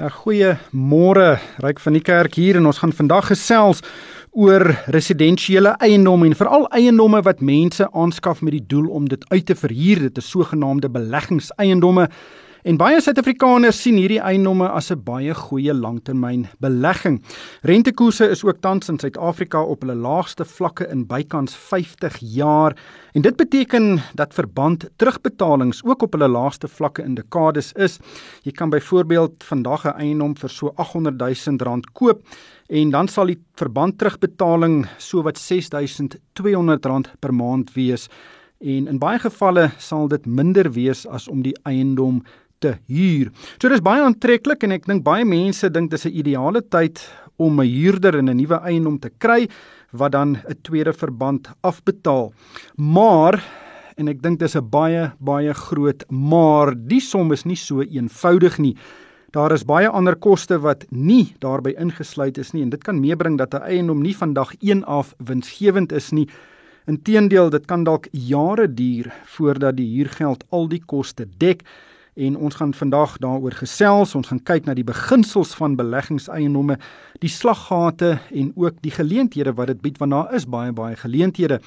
Ja, goeiemôre. Ryk van die kerk hier en ons gaan vandag gesels oor residensiële eiendomme en veral eiendomme wat mense aanskaf met die doel om dit uit te verhuur. Dit is sogenaamde beleggingseiendomme. En baie Suid-Afrikaners sien hierdie eiendomme as 'n baie goeie langtermyn belegging. Rentekoerse is ook tans in Suid-Afrika op hulle laagste vlakke in bykans 50 jaar en dit beteken dat verband terugbetalings ook op hulle laagste vlakke in dekades is. Jy kan byvoorbeeld vandag 'n eiendom vir so 800 000 rand koop en dan sal die verband terugbetaling so wat 6200 rand per maand wees. En in baie gevalle sal dit minder wees as om die eiendom te huur. So dis baie aantreklik en ek dink baie mense dink dis 'n ideale tyd om 'n huurder in 'n nuwe eiendom te kry wat dan 'n tweede verband afbetaal. Maar en ek dink dis 'n baie baie groot maar die som is nie so eenvoudig nie. Daar is baie ander koste wat nie daarbey ingesluit is nie en dit kan meebring dat 'n eiendom nie vandag 1 af winsgewend is nie. Inteendeel, dit kan dalk jare duur voordat die huurgeld al die koste dek en ons gaan vandag daaroor gesels. Ons gaan kyk na die beginsels van beleggingseiendomme, die slaggate en ook die geleenthede wat dit bied want daar is baie baie geleenthede.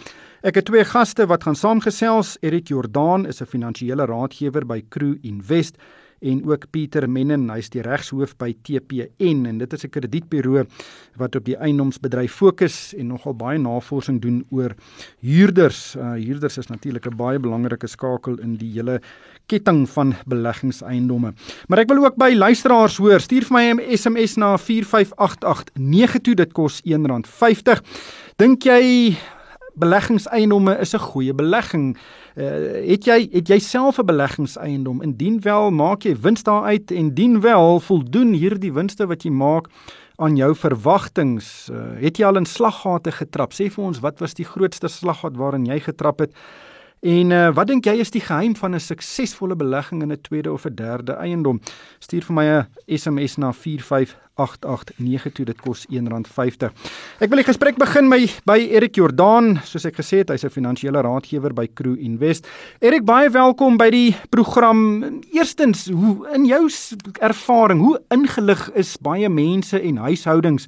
Ek het twee gaste wat gaan saamgesels. Erik Jordaan is 'n finansiële raadgewer by Crew Invest en ook Pieter Mennen, hy's die regshoof by TPN en dit is 'n kredietburo wat op die eiendomsbedryf fokus en nogal baie navorsing doen oor huurders. Uh, huurders is natuurlik 'n baie belangrike skakel in die hele ketting van beleggingseiendomme. Maar ek wil ook by luisteraars hoor, stuur vir my 'n SMS na 45889 toe, dit kos R1.50. Dink jy beleggingseiendomme is 'n goeie belegging? Uh, het jy het jy self 'n beleggingseiendom? Indien wel, maak jy wins daaruit en indien wel, voldoen hierdie winste wat jy maak aan jou verwagtinge? Uh, het jy al in slaggate getrap? Sê vir ons, wat was die grootste slaggat waarin jy getrap het? En uh, wat dink jy is die geheim van 'n suksesvolle belegging in 'n tweede of 'n derde eiendom? Stuur vir my 'n SMS na 45889 toe dit kos R1.50. Ek wil die gesprek begin by by Erik Jordaan, soos ek gesê het, hy's 'n finansiële raadgewer by Crew Invest. Erik, baie welkom by die program. Eerstens, hoe in jou ervaring, hoe ingelig is baie mense en huishoudings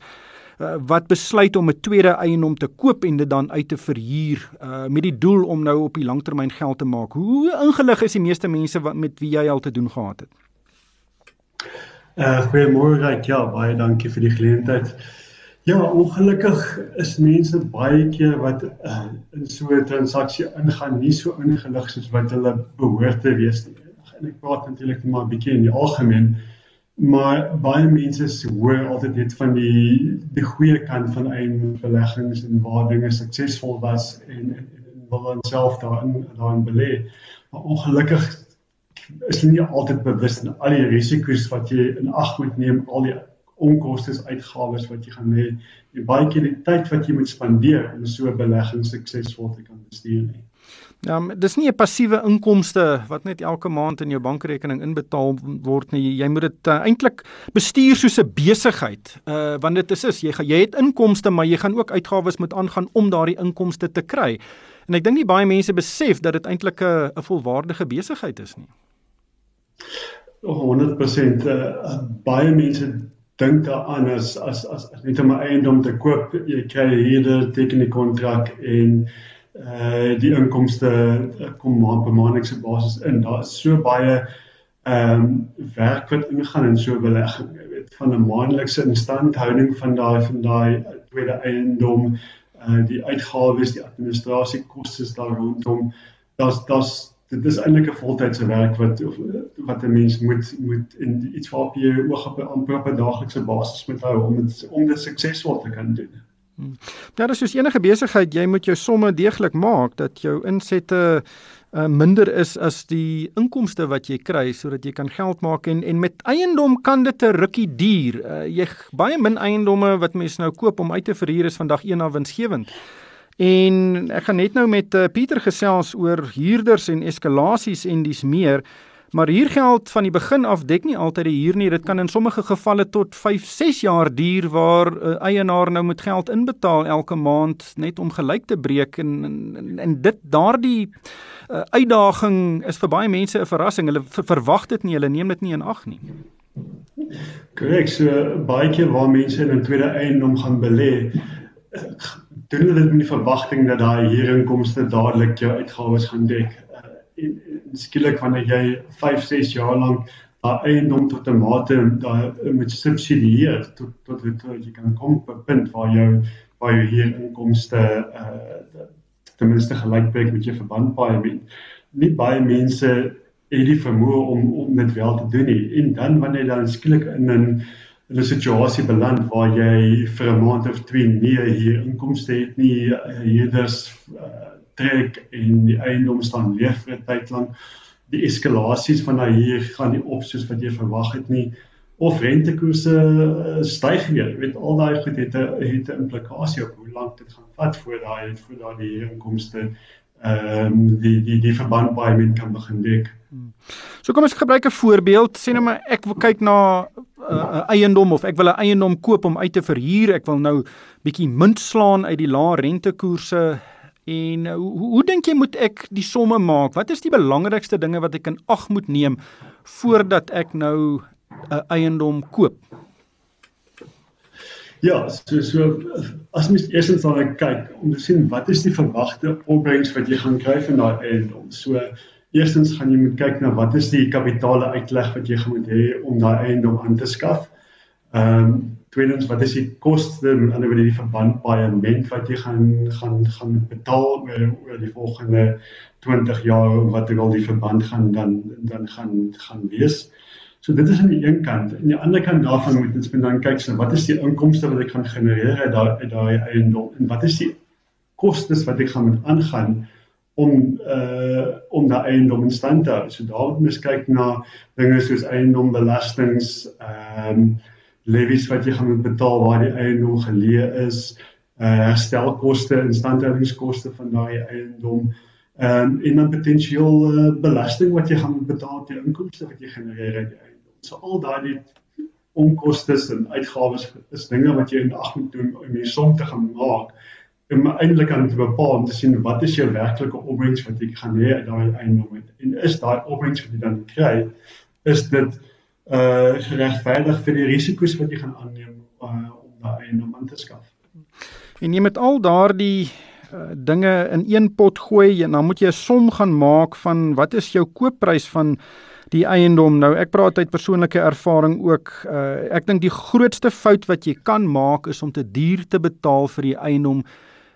uh, wat besluit om 'n tweede eiendom te koop en dit dan uit te verhuur uh, met die doel om nou op die langtermyn geld te maak. Hoe ingelig is die meeste mense wat met wie jy al te doen gehad het? Uh goeiemôre, ja, baie dankie vir die geleentheid. Ja, ongelukkig is mense baie keer wat uh, in so 'n transaksie ingaan nie so ingelig soos wat hulle behoort te wees nie. En ek praat natuurlik maar 'n bietjie in die algemeen. Maar baie mense hoor altyd net van die die goeie kant van eiendomsbeleggings en waar dinge suksesvol was en en, en wil dan self daarin daarin belê. Maar ongelukkig is nie altyd bewus van al die risiko's wat jy in ag moet neem, al die onkoste uitgawes wat jy gaan hê en baie keer die tyd wat jy moet spandeer om so 'n belegging suksesvol te kan bestuur nie. Ja, dis nie 'n passiewe inkomste wat net elke maand in jou bankrekening inbetaal word nie. Jy moet dit uh, eintlik bestuur soos 'n besigheid. Uh want dit is is jy jy het inkomste, maar jy gaan ook uitgawes moet aangaan om daardie inkomste te kry. En ek dink nie baie mense besef dat dit eintlik 'n 'n volwaardige besigheid is nie. 100% uh, baie mense dink daaraan as as as, as net om 'n eiendom te koop, jy kry hierde teken die kontrak en uh die inkomste uh, kom maand per maandelikse basis in. Daar is so baie ehm um, werk wat ingaan in so belegging, jy weet, van 'n maandelikse instandhouding van daai van daai tweede eiendom, uh die uitgawes, die administrasiekostes daar rondom. Daar's daar's dit is eintlik 'n voltydse werk wat of, wat 'n mens moet moet in iets waarop jy oog op 'n amper daaglikse basis moet hou om dit om dit suksesvol te kan doen. Ja, dis soos enige besigheid, jy moet jou somme deeglik maak dat jou insette uh, minder is as die inkomste wat jy kry sodat jy kan geld maak en en met eiendom kan dit 'n rukkie duur. Uh, jy baie min eiendomme wat mense nou koop om uit te verhuur is vandag een na winsgewend. En ek gaan net nou met uh, Pieter gesels oor huurders en eskalasies en dis meer. Maar hier geld van die begin af dek nie altyd die huur nie. Dit kan in sommige gevalle tot 5, 6 jaar duur waar 'n uh, eienaar nou moet geld inbetaal elke maand net om gelyk te breek en en, en dit daardie uh, uitdaging is vir baie mense 'n verrassing. Hulle ver, verwag dit nie, hulle neem dit nie in ag nie. Korrek, so baie keer waar mense in 'n tweede eiendom gaan belê, doen hulle dit met die verwagting dat daai huurinkomste dadelik jou uitgawes gaan dek. Uh, en, en skielik wanneer jy 5, 6 jaar lank daai eiendom tot 'n mate daai moet subsidieer tot tot dit jy kan kom op 'n punt waar jou waar jou hier inkomste uh ten minste gelykbreek met jou verbandpaaie met nie baie mense het die vermoë om om dit wel te doen nie en dan wanneer jy dan skielik in 'n in 'n situasie beland waar jy vir 'n maand of twee nie hier inkomste het nie hierders uh, trek en die eiendom staan leeg vir 'n tyd lank die eskalasies van daai hier gaan nie op soos wat jy verwag het nie of rentekoerse uh, styg weer. Jy weet al daai goed het 'n het 'n implikasie op hoe lank dit gaan vat voor daai voor daai die inkomste ehm um, die die die verband baie min kan begin dek. Hmm. So kom ons gebruik 'n voorbeeld. Sê nou maar ek wil kyk na 'n uh, eiendom of ek wil 'n eiendom koop om uit te verhuur. Ek wil nou bietjie munt slaan uit die lae rentekoerse En uh, hoe hoe dink jy moet ek die somme maak? Wat is die belangrikste dinge wat ek in ag moet neem voordat ek nou 'n uh, eiendom koop? Ja, so so as mens eersins dan kyk om te sien wat is die verwagte opbrengs wat jy gaan kry van daai eiendom. So eerstens gaan jy moet kyk na wat is die kapitale uitleg wat jy gaan moet hê om daai eiendom aan te skaf. Ehm um, tweedens wat is die koste met ander woorde die verbandpaaiement wat jy gaan gaan gaan betaal oor oor die volgende 20 jaar wat ek al die verband gaan dan dan gaan gaan wees. So dit is aan die een kant. Aan die ander kant daarvan moet ons dan kyk so wat is die inkomste wat ek gaan genereer uit daai uit daai eiendom en wat is die kostes wat ek gaan moet aangaan om uh om daai eiendom in stand te hou. So daar moet mens kyk na dinge soos eiendombelastings ehm um, levies wat jy gaan moet betaal waar die eiendom geleë is, uh herstelkoste, instandhoudingskoste van daai eiendom, ehm um, en dan potensieel uh, belasting wat jy gaan betaal te inkomste wat jy genereer uit die eiendom. So al daai onkoste en uitgawes is dinge wat jy in ag moet doen om hier som te gaan maak om eintlik aan te bepaal om te sien wat is jou werklike opbrengs wat jy gaan hê uit daai eiendom en is daai opbrengs wat jy dan kry is dit uh geregverdig vir die risiko's wat jy gaan aanneem uh, om daai eiendom aan te skaf. En jy met al daardie uh, dinge in een pot gooi en dan moet jy 'n som gaan maak van wat is jou koopprys van die eiendom. Nou ek praat uit persoonlike ervaring ook. Uh, ek dink die grootste fout wat jy kan maak is om te duur te betaal vir die eiendom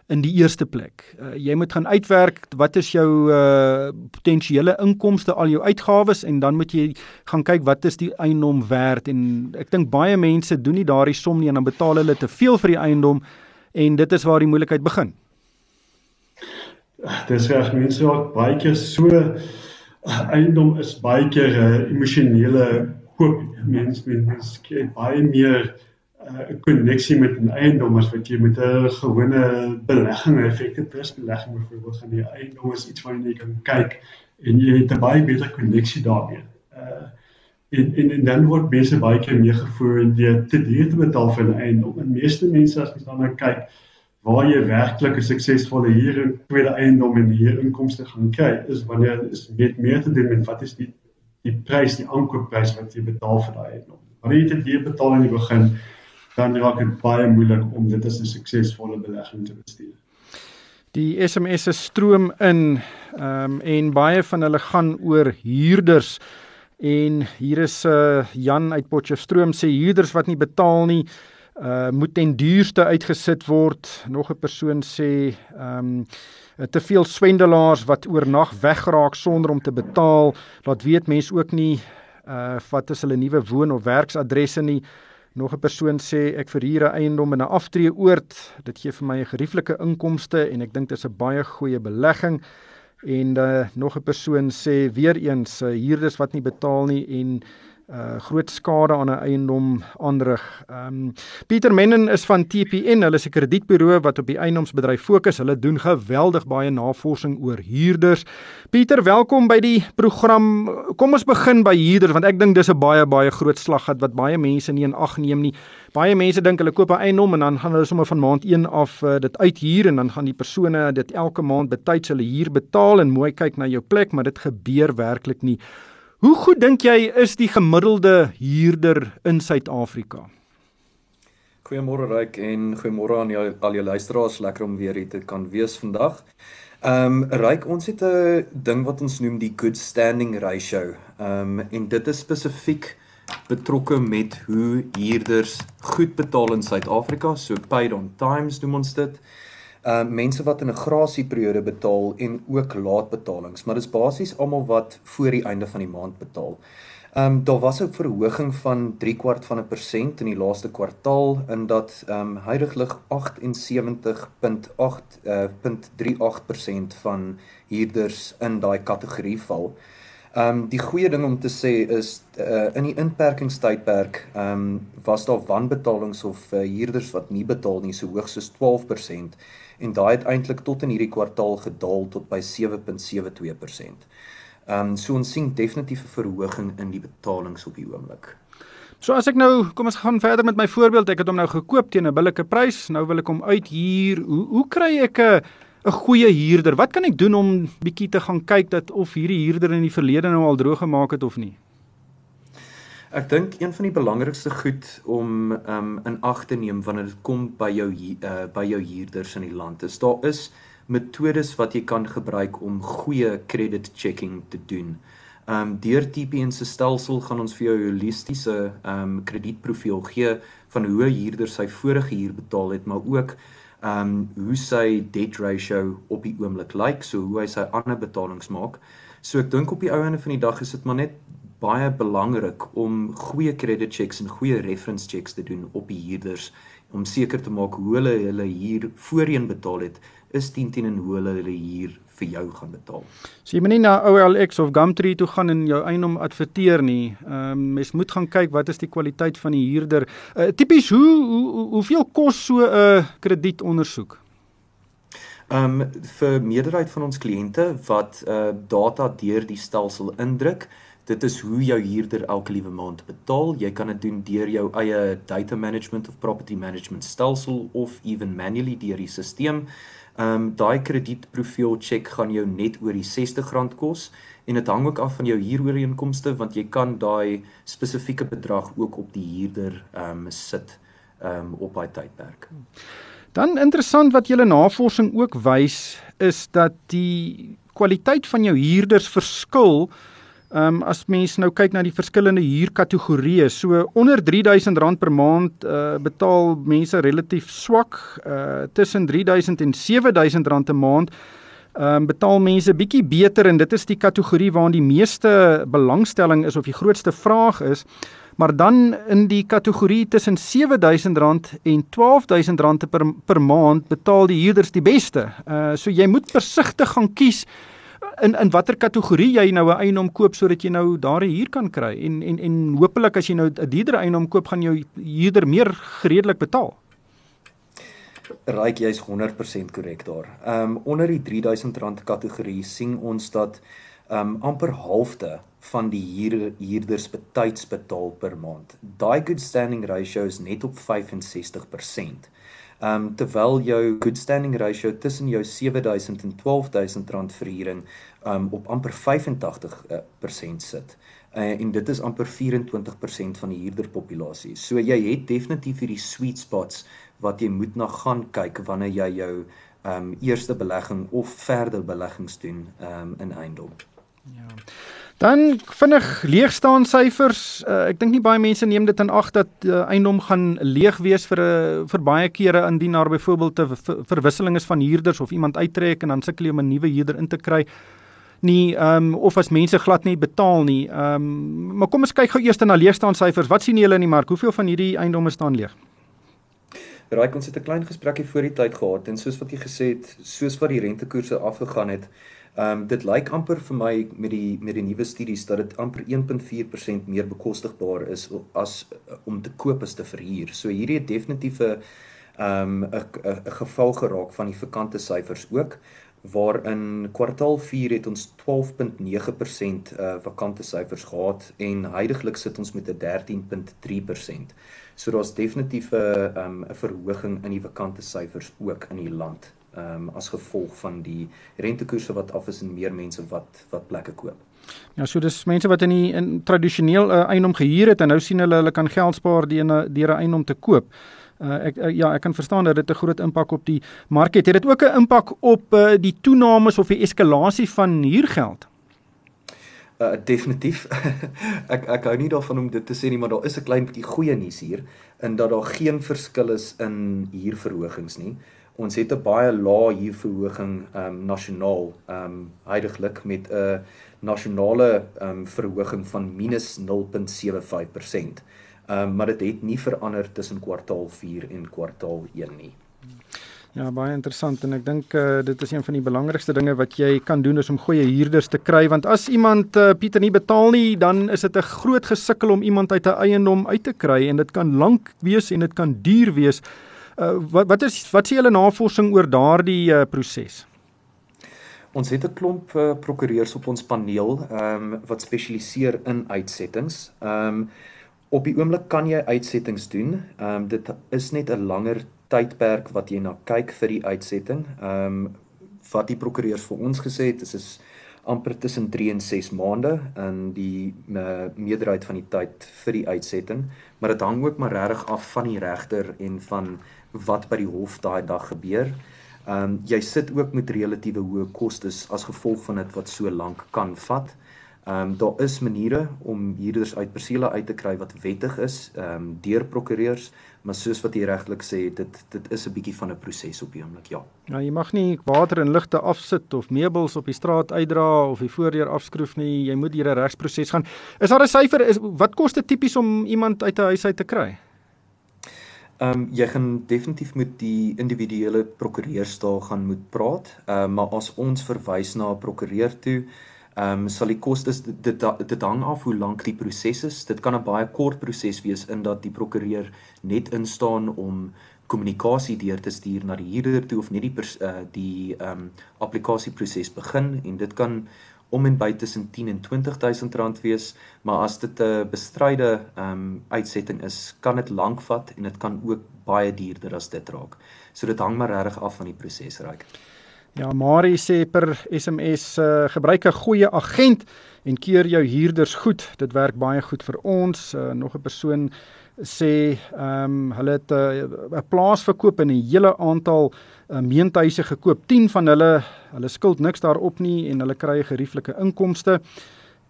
in die eerste plek. Uh, jy moet gaan uitwerk wat is jou uh, potensiële inkomste, al jou uitgawes en dan moet jy gaan kyk wat is die eiendom werd en ek dink baie mense doen nie daardie som nie en dan betaal hulle te veel vir die eiendom en dit is waar die moeilikheid begin. Dis reg mense wat baie keer so eiendom is baie keer 'n uh, emosionele koop. Mense mense baie meer 'n uh, koneksie met 'n eiendom as wat jy met 'n gewone belegging, 'n effective trust belegging byvoorbeeld gaan die eiendom is iets waarna jy kan kyk en jy het 'n baie beter koneksie daarmee. Uh en, en en dan word mense baie keer meegevoer deur te duur te betaal vir 'n eiendom. En meeste mense as jy dan kyk waar jy werklik 'n suksesvolle huur en tweede eiendom en hier inkomste gaan kry, is wanneer is met meer te doen met wat is die die prys, die aankoopprys wat jy betaal vir daai eiendom. Wanneer jy dit weer betaal in die begin dan raak dit baie moeilik om dit as 'n suksesvolle belegging te bestuur. Die SMS'e stroom in ehm um, en baie van hulle gaan oor huurders en hier is 'n uh, Jan uit Potchefstroom sê huurders wat nie betaal nie uh moet ten duurste uitgesit word. Nog 'n persoon sê ehm um, te veel swendelaars wat oornag wegraak sonder om te betaal. Laat weet mense ook nie uh wat is hulle nuwe woon of werksadresse nie. Nog 'n persoon sê ek verhuur 'n eiendom in 'n aftreeoord. Dit gee vir my 'n gerieflike inkomste en ek dink dit is 'n baie goeie belegging. En uh, nog 'n persoon sê weer eens uh, huurders wat nie betaal nie en uh groot skade aan 'n eiendom aanrig. Ehm um, Pieter Mennen is van TPN, hulle is 'n kredietburo wat op die eiendomsbedryf fokus. Hulle doen geweldig baie navorsing oor huurders. Pieter, welkom by die program. Kom ons begin by huurders want ek dink dis 'n baie baie groot slaggat wat baie mense nie in ag neem nie. Baie mense dink hulle koop 'n eiendom en dan gaan hulle sommer van maand 1 af uh, dit uithuur en dan gaan die persone dit elke maand betyds hulle huur betaal en mooi kyk na jou plek, maar dit gebeur werklik nie. Hoe goed dink jy is die gemiddelde huurder in Suid-Afrika? Goeiemôre Ryk en goeiemôre aan jou al jou luisteraars, lekker om weer hier te kan wees vandag. Ehm um, Ryk, ons het 'n ding wat ons noem die good standing ratio. Ehm um, en dit is spesifiek betrokke met hoe huurders goed betaal in Suid-Afrika, so paid on times noem ons dit. Uh, mense wat in 'n grasieperiode betaal en ook laatbetalings, maar dis basies almal wat voor die einde van die maand betaal. Ehm um, daar was 'n verhoging van 3 kwart van 'n persent in die laaste kwartaal in dat ehm um, huidigelik 78.8 uh, .38% van huurders in daai kategorie val. Ehm um, die goeie ding om te sê is uh, in die inperkingstydperk ehm um, was daar wanbetalings of uh, huurders wat nie betaal nie so hoog soos 12% en daai het eintlik tot in hierdie kwartaal gedaal tot by 7.72%. Ehm um, so ons sien definitief 'n verhoging in die betalings op die oomblik. So as ek nou, kom ons gaan verder met my voorbeeld. Ek het hom nou gekoop teen 'n billike prys. Nou wil ek hom uithuur. Hoe hoe kry ek 'n 'n goeie huurder? Wat kan ek doen om bietjie te gaan kyk dat of hierdie huurder in die verlede nou al droog gemaak het of nie? Ek dink een van die belangrikste goed om um in ag te neem wanneer dit kom by jou uh, by jou huurders in die land is daar is metodes wat jy kan gebruik om goeie credit checking te doen. Um deur TPN se stelsel gaan ons vir jou 'n holistiese um kredietprofiel gee van hoe 'n huurder sy vorige huur betaal het, maar ook um hoe sy debt ratio op die oomblik lyk, so hoe hy sy ander betalings maak. So ek dink op die ou einde van die dag is dit maar net baie belangrik om goeie credit checks en goeie reference checks te doen op die huurders om seker te maak hoe hulle hulle huur voorheen betaal het is 10 10 en hoe hulle hulle huur vir jou gaan betaal. So jy moet nie na OLX of Gumtree toe gaan en jou eienaam adverteer nie. Ehm um, mens moet gaan kyk wat is die kwaliteit van die huurder. Uh, Tipies hoe, hoe hoeveel kos so 'n uh, kredietondersoek? Ehm um, vir meerderheid van ons kliënte wat uh data deur die stelsel indruk, dit is hoe jou huurder elke liewe maand betaal. Jy kan dit doen deur jou eie data management of property management stelsel of even manually deur die stelsel. Ehm um, daai kredietprofiel check gaan jou net oor die R60 kos en dit hang ook af van jou huurooreenkomste want jy kan daai spesifieke bedrag ook op die huurder ehm um, sit ehm um, op daai tydperk. Dan interessant wat julle navorsing ook wys is dat die kwaliteit van jou huurders verskil Ehm um, as mens nou kyk na die verskillende huurkategorieë, so onder R3000 per maand uh, betaal mense relatief swak, uh, tussen R3000 en R7000 'n maand ehm um, betaal mense bietjie beter en dit is die kategorie waarin die meeste belangstelling is of die grootste vraag is. Maar dan in die kategorie tussen R7000 en R12000 per per maand betaal die huurders die beste. Uh so jy moet versigtig gaan kies in in watter kategorie jy nou 'n eiendom koop sodat jy nou daar 'n huur kan kry en en en hopelik as jy nou 'n duurder eiendom koop gaan jou huurder meer redelik betaal. Ryk jy's 100% korrek daar. Ehm um, onder die R3000 kategorie sien ons dat ehm um, amper halfte van die huur, huurders betyds betaal per maand. Daai good standing ratio is net op 65%. Ehm um, terwyl jou good standing ratio tussen jou 7000 en 12000 rand verhuuring um op amper 85% uh, sit. Uh, en dit is amper 24% van die huurderpopulasie. So jy het definitief hierdie sweet spots wat jy moet na gaan kyk wanneer jy jou um eerste belegging of verder beleggings doen um in eiendom. Ja. Dan vinnig leegstaan syfers. Uh, ek dink nie baie mense neem dit in ag dat uh, eiendom gaan leeg wees vir 'n uh, vir baie kere indien daar byvoorbeeld 'n verwisseling is van huurders of iemand uittrek en dan sukkel jy om 'n nuwe huurder in te kry. Nie ehm um, of as mense glad nie betaal nie. Ehm um, maar kom ons kyk gou eers na leegstaan syfers. Wat sien julle in die mark? Hoeveel van hierdie eiendomme staan leeg? Raai ons het 'n klein gesprekkie voor die tyd gehad en soos wat jy gesê het, soos wat die rentekoerse afgegaan het, Ehm um, dit lyk amper vir my met die met die nuwe studies dat dit amper 1.4% meer bekostigbaar is as om te koop as te verhuur. So hierdie het definitief 'n ehm 'n 'n geval geraak van die vakante syfers ook waarin kwartaal 4 het ons 12.9% uh vakante syfers gehad en heidaglik sit ons met 'n 13.3%. So daar's definitief 'n um, 'n verhoging in die vakante syfers ook in die land ehm um, as gevolg van die rentekoerse wat af is en meer mense wat wat plekke koop. Ja, so dis mense wat in die in tradisioneel 'n uh, eiendom gehuur het en nou sien hulle hulle kan geld spaar deur 'n deur 'n eiendom te koop. Uh, ek uh, ja, ek kan verstaan dat dit 'n groot impak op die mark het. Het dit ook 'n impak op uh, die toenames of die eskalasie van huurgeld? Uh, definitief. ek ek hou nie daarvan om dit te sê nie, maar daar is 'n klein bietjie goeie nuus hier in dat daar geen verskil is in huurverhogings nie. Ons het 'n baie lae huurverhoging ehm um, nasionaal ehm um, heidaglik met 'n nasionale ehm um, verhoging van minus 0.75%. Ehm um, maar dit het nie verander tussen kwartaal 4 en kwartaal 1 nie. Ja, baie interessant en ek dink uh, dit is een van die belangrikste dinge wat jy kan doen is om goeie huurders te kry want as iemand uh, Pieter nie betaal nie, dan is dit 'n groot gesukkel om iemand uit 'n eiendom uit te kry en dit kan lank wees en dit kan duur wees. Uh, wat wat is wat sê julle navorsing oor daardie uh, proses? Ons het 'n klomp uh, prokureurs op ons paneel ehm um, wat spesialiseer in uitsettings. Ehm um, op die oomblik kan jy uitsettings doen. Ehm um, dit is net 'n langer tydperk wat jy na kyk vir die uitsetting. Ehm um, wat die prokureurs vir ons gesê het, is is amper tussen 3 en 6 maande in die uh, meerderheid van die tyd vir die uitsetting, maar dit hang ook maar regtig af van die regter en van wat by die hof daai dag gebeur. Ehm um, jy sit ook met relatiewe hoë kostes as gevolg van dit wat so lank kan vat. Ehm um, daar is maniere om huurders uit persele uit te kry wat wettig is, ehm um, deur prokureurs, maar soos wat jy regtelik sê, dit dit is 'n bietjie van 'n proses op die oomblik, ja. Ja, jy mag nie water en ligte afsit of meubels op die straat uitdra of die voordeur afskroef nie. Jy moet deur 'n regsproses gaan. Is daar 'n syfer is wat kos dit tipies om iemand uit 'n huis uit te kry? Ehm um, jy gaan definitief met die individuele prokureurs daar gaan moet praat. Ehm uh, maar as ons verwys na 'n prokureur toe, Ehm um, sal die kostes dit, dit dit hang af hoe lank die proses is. Dit kan 'n baie kort proses wees in dat die prokureur net instaan om kommunikasie deur te stuur na die huurder toe of net die uh, die ehm um, applikasieproses begin en dit kan om en by tussen 10 en 20000 rand wees, maar as dit 'n bestryde ehm um, uitsetting is, kan dit lank vat en dit kan ook baie duurder as dit raak. So dit hang maar regtig af van die proses raak. Ja, Marie sê per SMS uh, gebruik 'n goeie agent en keer jou huurders goed. Dit werk baie goed vir ons. Uh, nog 'n persoon sê ehm um, hulle het eh, 'n uh, plaas verkoop en 'n hele aantal uh, meentuise gekoop. 10 van hulle hulle skuld niks daarop nie en hulle kry gerieflike inkomste.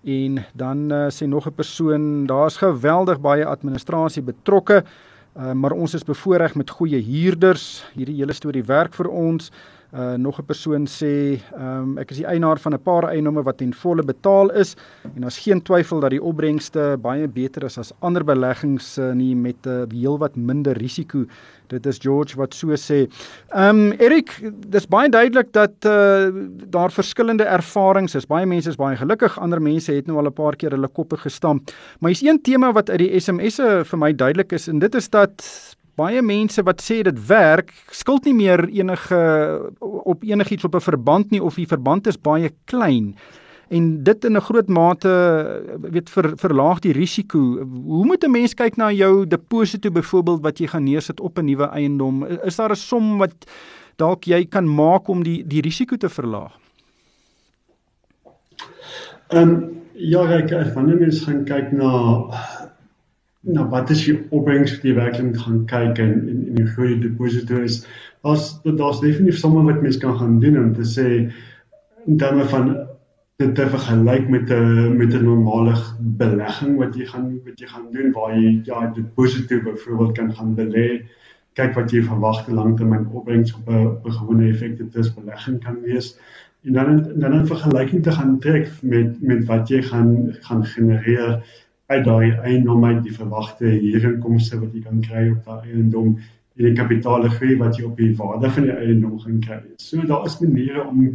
En dan uh, sê nog 'n persoon, daar's geweldig baie administrasie betrokke, uh, maar ons is bevoordeel met goeie huurders. Hierdie hele storie werk vir ons. Uh nog 'n persoon sê, ehm um, ek is die eienaar van 'n paar eiendomme wat ten volle betaal is en daar's geen twyfel dat die opbrengste baie beter is as ander beleggings uh, nie met 'n uh, heelwat minder risiko. Dit is George wat so sê. Ehm um, Erik, dis baie duidelik dat uh daar verskillende ervarings is. Baie mense is baie gelukkig, ander mense het nou al 'n paar keer hulle koppe gestamp. Maar hier's een tema wat uit die SMS'e vir my duidelik is en dit is dat baie mense wat sê dit werk, skuld nie meer enige op enigiets op 'n verband nie of die verband is baie klein en dit in 'n groot mate weet ver, verlaag die risiko. Hoe moet 'n mens kyk na jou deposito byvoorbeeld wat jy gaan neersit op 'n nuwe eiendom? Is daar 'n som wat dalk jy kan maak om die die risiko te verlaag? Ehm um, ja, ek wanneer mens gaan kyk na nou wat is die opbrengs wat jy werklik gaan kyk en en, en die groei deposito is daar's daar's definitief sommige wat mens kan gaan doen om te sê in terme van dit te vergelyk met 'n met 'n normale belegging wat jy gaan wat jy gaan doen waar jy ja deposito byvoorbeeld kan gaan belê kyk wat jy verwag te langtermyn opbrengs op 'n op 'n gewone effekte belegging kan wees en dan dan 'n vergelyking te gaan trek met met wat jy gaan gaan genereer uit daai eiendom uit die verwagte huurinkomste wat jy kan kry op daai eiendom en die kapitaalgroei wat jy op die waarde van die eiendom gaan kry. So daar is maniere om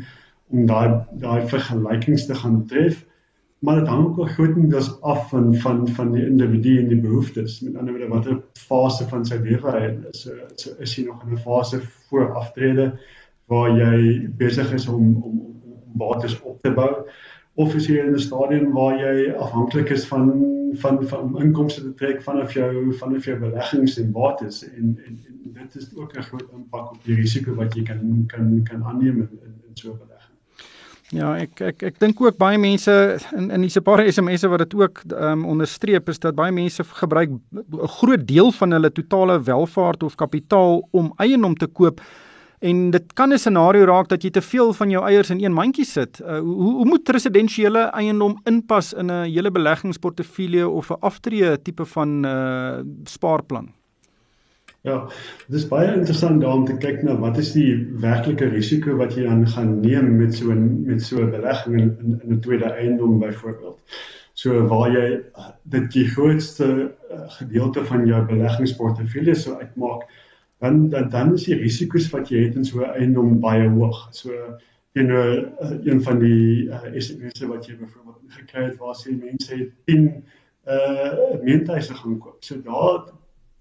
om daai daai vergelykings te gaan tref, maar dit hang ook grootendeels af van van van die individu en die behoeftes. Met ander woorde watter fase van sy lewe hy is. So, so is hy nog in 'n fase voor aftrede waar jy besig is om om om bates op te bou of is jy in 'n stadium waar jy afhanklik is van van van inkomste te trek vanaf jou vanaf jou beleggings en bates en en, en dit is ook 'n groot impak op die risiko wat jy kan kan kan aanneem in in, in so 'n belegging. Ja, ek ek ek dink ook baie mense in in hierdie paar SMS'e wat dit ook ehm um, onderstreep is dat baie mense gebruik 'n groot deel van hulle totale welvaart of kapitaal om eiendom te koop en dit kan 'n scenario raak dat jy te veel van jou eiers in een mandjie sit. Uh, hoe hoe moet residensiële eiendom inpas in 'n hele beleggingsportefeulje of 'n aftree tipe van uh spaarplan? Ja, dit is baie interessant daarom te kyk na wat is die werklike risiko wat jy dan gaan neem met so 'n met so 'n belegging in in, in 'n tweede eiendom byvoorbeeld. So waar jy dit die grootste uh, gedeelte van jou beleggingsportefeulje sou uitmaak, dan dan dan is die risiko's wat jy het in so 'n eiendom baie hoog. So teenoor uh, een van die uh, SMS'e wat jy byvoorbeeld gekry het waar sê mense het 10 uh meentuise gaan koop. So daar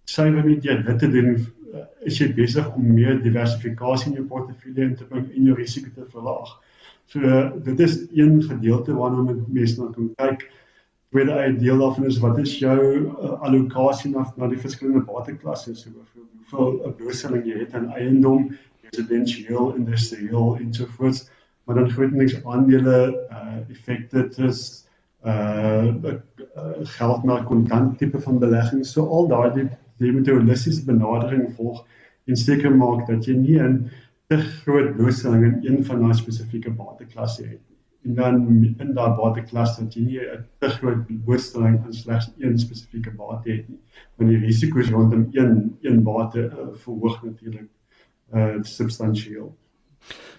suiwer net jy dit te doen eh, is jy besig om meer diversifikasie in jou portefeulje in te bring en jou risiko te verlaag. So dit is een gedeelte waarna mense na kan kyk. Tweede uit deel daarvan is wat is jou uh, allocasie na na die verskillende bateklasse so byvoorbeeld hoeveel 'n blootstelling jy het aan eiendom, residensieel, industrieel en so voort. Maar dan grootendings aandele, uh effekte, trust uh, geld na kontant tipe van belegging. So al daardie jy moet 'n holistiese benadering volg en seker maak dat jy nie 'n te groot blootstelling in een van daai spesifieke bateklasse het. En dan in daai bateklas dat jy nie 'n te groot blootstelling aan slegs een spesifieke bate het nie. Want die risiko's rondom een een bate uh, verhoog natuurlik uh substansieel.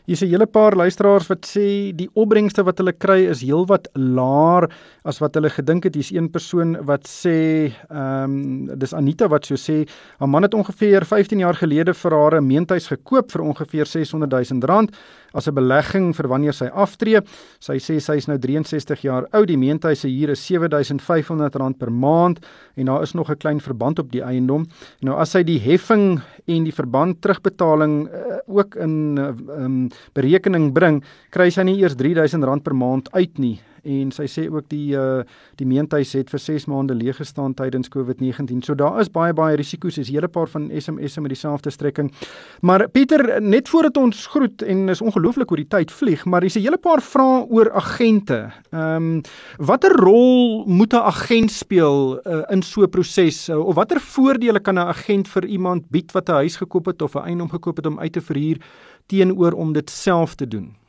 Hier's 'n hele paar luisteraars wat sê die opbrengste wat hulle kry is heelwat laer as wat hulle gedink het. Hier's een persoon wat sê, ehm um, dis Anita wat so sê, haar man het ongeveer 15 jaar gelede vir haar 'n meentuis gekoop vir ongeveer 600 000 rand as 'n belegging vir wanneer sy aftree. Sy sê sy is nou 63 jaar oud. Die meentuis se huur is R7500 per maand en daar is nog 'n klein verband op die eiendom. Nou as sy die heffing en die verband terugbetaling uh, ook in uh, um, berekening bring, kry sy nie eers R3000 per maand uit nie en sy sê ook die uh die meentuis het vir 6 maande leeg gestaan tydens COVID-19. So daar is baie baie risiko's. Is 'n hele paar van SMS'e met dieselfde strekking. Maar Pieter, net voordat ons groet en is ongelooflik hoe die tyd vlieg, maar hier's 'n hele paar vrae oor agente. Ehm um, watter rol moet 'n agent speel uh, in so 'n proses uh, of watter voordele kan 'n agent vir iemand bied wat 'n huis gekoop het of 'n eiendom gekoop het om uit te verhuur teenoor om dit self te doen?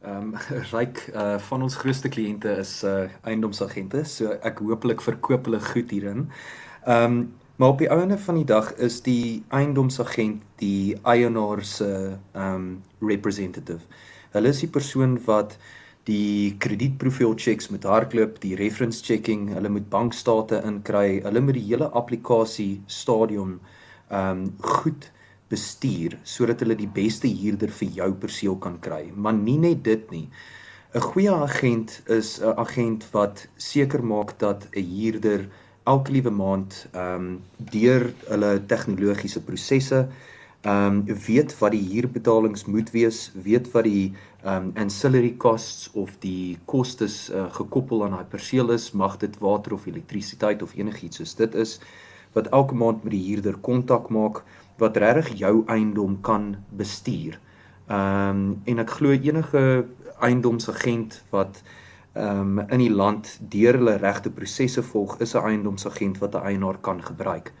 Ehm um, ryk uh van ons grootste kliënte is uh eiendomsagente, so ek hooplik verkoop hulle goed hierin. Ehm um, maar op die einde van die dag is die eiendomsagent die eienaar se ehm um, representative. Hulle is die persoon wat die kredietprofiel checks met hardloop, die reference checking, hulle moet bankstate inkry, hulle moet die hele applikasie stadium ehm um, goed bestuur sodat hulle die beste huurder vir jou perseel kan kry. Maar nie net dit nie. 'n Goeie agent is 'n agent wat seker maak dat 'n huurder elke liewe maand ehm um, deur hulle tegnologiese prosesse ehm um, weet wat die huurbetalings moet wees, weet wat die ehm um, ancillary costs of die kostes uh, gekoppel aan daai perseel is, mag dit water of elektrisiteit of enigiets soos dit is wat elke maand met die huurder kontak maak wat regtig jou eiendom kan bestuur. Ehm um, en ek glo enige eiendomsagent wat ehm um, in die land deur hulle regte prosesse volg, is 'n eiendomsagent wat 'n eienaar kan gebruik.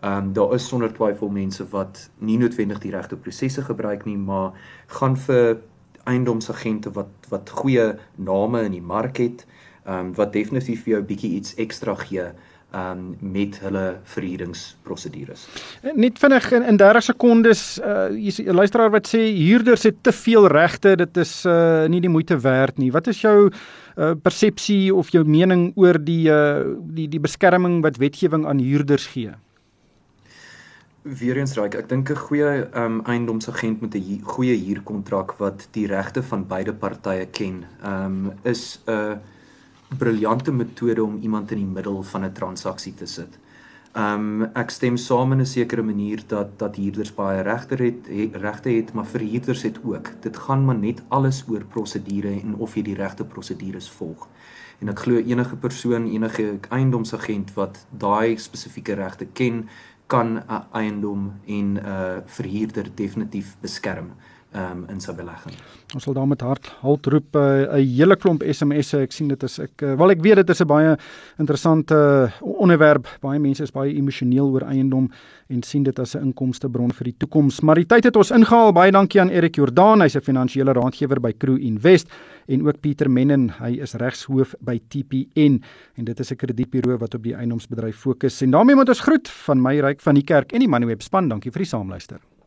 Ehm um, daar is sonder twyfel mense wat nie noodwendig die regte prosesse gebruik nie, maar gaan vir eiendomsagente wat wat goeie name in die mark het, ehm um, wat definitief vir jou bietjie iets ekstra gee um met hulle verhuuringsprosedures. Net vinnig in, in 30 sekondes uh hier's 'n luisteraar wat sê huurders het te veel regte, dit is uh nie die moeite werd nie. Wat is jou uh persepsie of jou mening oor die uh die die beskerming wat wetgewing aan huurders gee? Weereens raak ek dink 'n goeie um eiendomsagent met 'n goeie huurkontrak wat die regte van beide partye ken, um is 'n uh, briljante metode om iemand in die middel van 'n transaksie te sit. Um ek stem saam in 'n sekere manier dat dat huurders baie regte het, het regte het, maar vir huurders het ook. Dit gaan maar net alles oor prosedure en of jy die regte prosedures volg. En ek glo enige persoon, enige eiendomsagent wat daai spesifieke regte ken, kan 'n eiendom en 'n uh, verhuurder definitief beskerm um, in sy belegging. Ons sal daarmee hard halt roep eh, 'n uh, hele klomp SMS'e. Ek sien dit is ek uh, wel ek weet dit is 'n baie interessante uh, onderwerp. Baie mense is baie emosioneel oor eiendom en sien dit as 'n inkomstebron vir die toekoms. Maar die tyd het ons ingehaal. Baie dankie aan Erik Jordaan, hy's 'n finansiële raadgewer by Crew Invest en ook Pieter Mennen, hy is regshoof by TPN en dit is 'n kredietburo wat op die eiendomsbedryf fokus. En daarmee moet ons groet van my ryk van die kerk en die Moneyweb span. Dankie vir die saamluister.